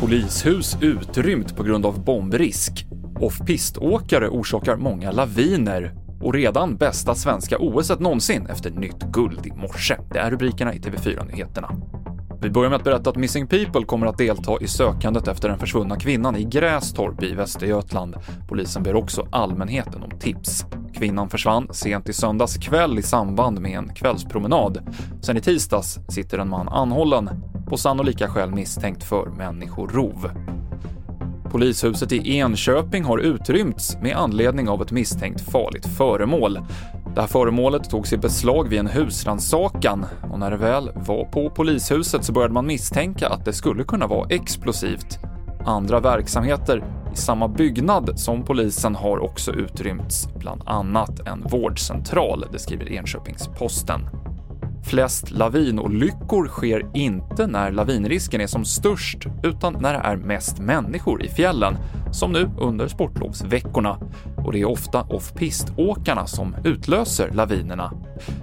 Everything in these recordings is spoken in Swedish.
Polishus utrymt på grund av bombrisk. Off-piståkare orsakar många laviner och redan bästa svenska OS någonsin efter nytt guld i morse. Det är rubrikerna i TV4-nyheterna. Vi börjar med att berätta att Missing People kommer att delta i sökandet efter den försvunna kvinnan i Grästorp i Västergötland. Polisen ber också allmänheten om tips. Kvinnan försvann sent i söndags kväll i samband med en kvällspromenad. Sen i tisdags sitter en man anhållen, på sannolika skäl misstänkt för människorov. Polishuset i Enköping har utrymts med anledning av ett misstänkt farligt föremål. Det här föremålet togs i beslag vid en husrannsakan och när det väl var på polishuset så började man misstänka att det skulle kunna vara explosivt. Andra verksamheter i samma byggnad som polisen har också utrymts, bland annat en vårdcentral, det skriver Enköpings-Posten. Flest lavinolyckor sker inte när lavinrisken är som störst, utan när det är mest människor i fjällen, som nu under sportlovsveckorna. Och det är ofta off-pist-åkarna som utlöser lavinerna.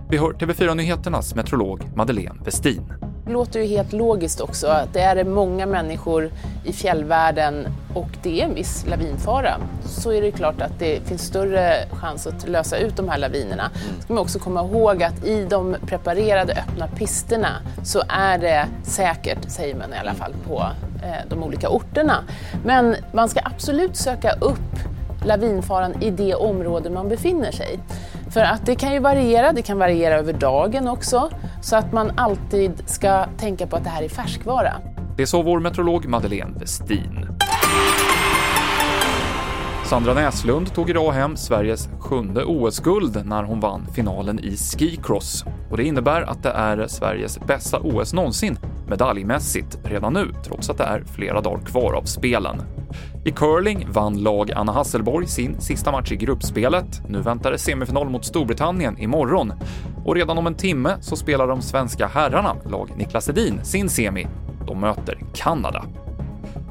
Vi hör TV4-nyheternas meteorolog Madeleine Westin. Det låter ju helt logiskt också. att Det är många människor i fjällvärlden och det är en viss lavinfara. Så är det klart att det finns större chans att lösa ut de här lavinerna. Mm. ska man också komma ihåg att i de preparerade öppna pisterna så är det säkert, säger man i alla fall, på eh, de olika orterna. Men man ska absolut söka upp lavinfaran i det område man befinner sig. För att det kan ju variera, det kan variera över dagen också, så att man alltid ska tänka på att det här är färskvara. Det sa vår meteorolog Madeleine Westin. Sandra Näslund tog idag hem Sveriges sjunde OS-guld när hon vann finalen i skicross. Och det innebär att det är Sveriges bästa OS någonsin medaljmässigt redan nu, trots att det är flera dagar kvar av spelen. I curling vann lag Anna Hasselborg sin sista match i gruppspelet. Nu väntar det semifinal mot Storbritannien imorgon. Och redan om en timme så spelar de svenska herrarna, lag Niklas Edin, sin semi. De möter Kanada.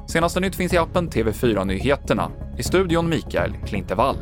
Senaste nytt finns i appen TV4 Nyheterna. I studion Mikael Klintevall.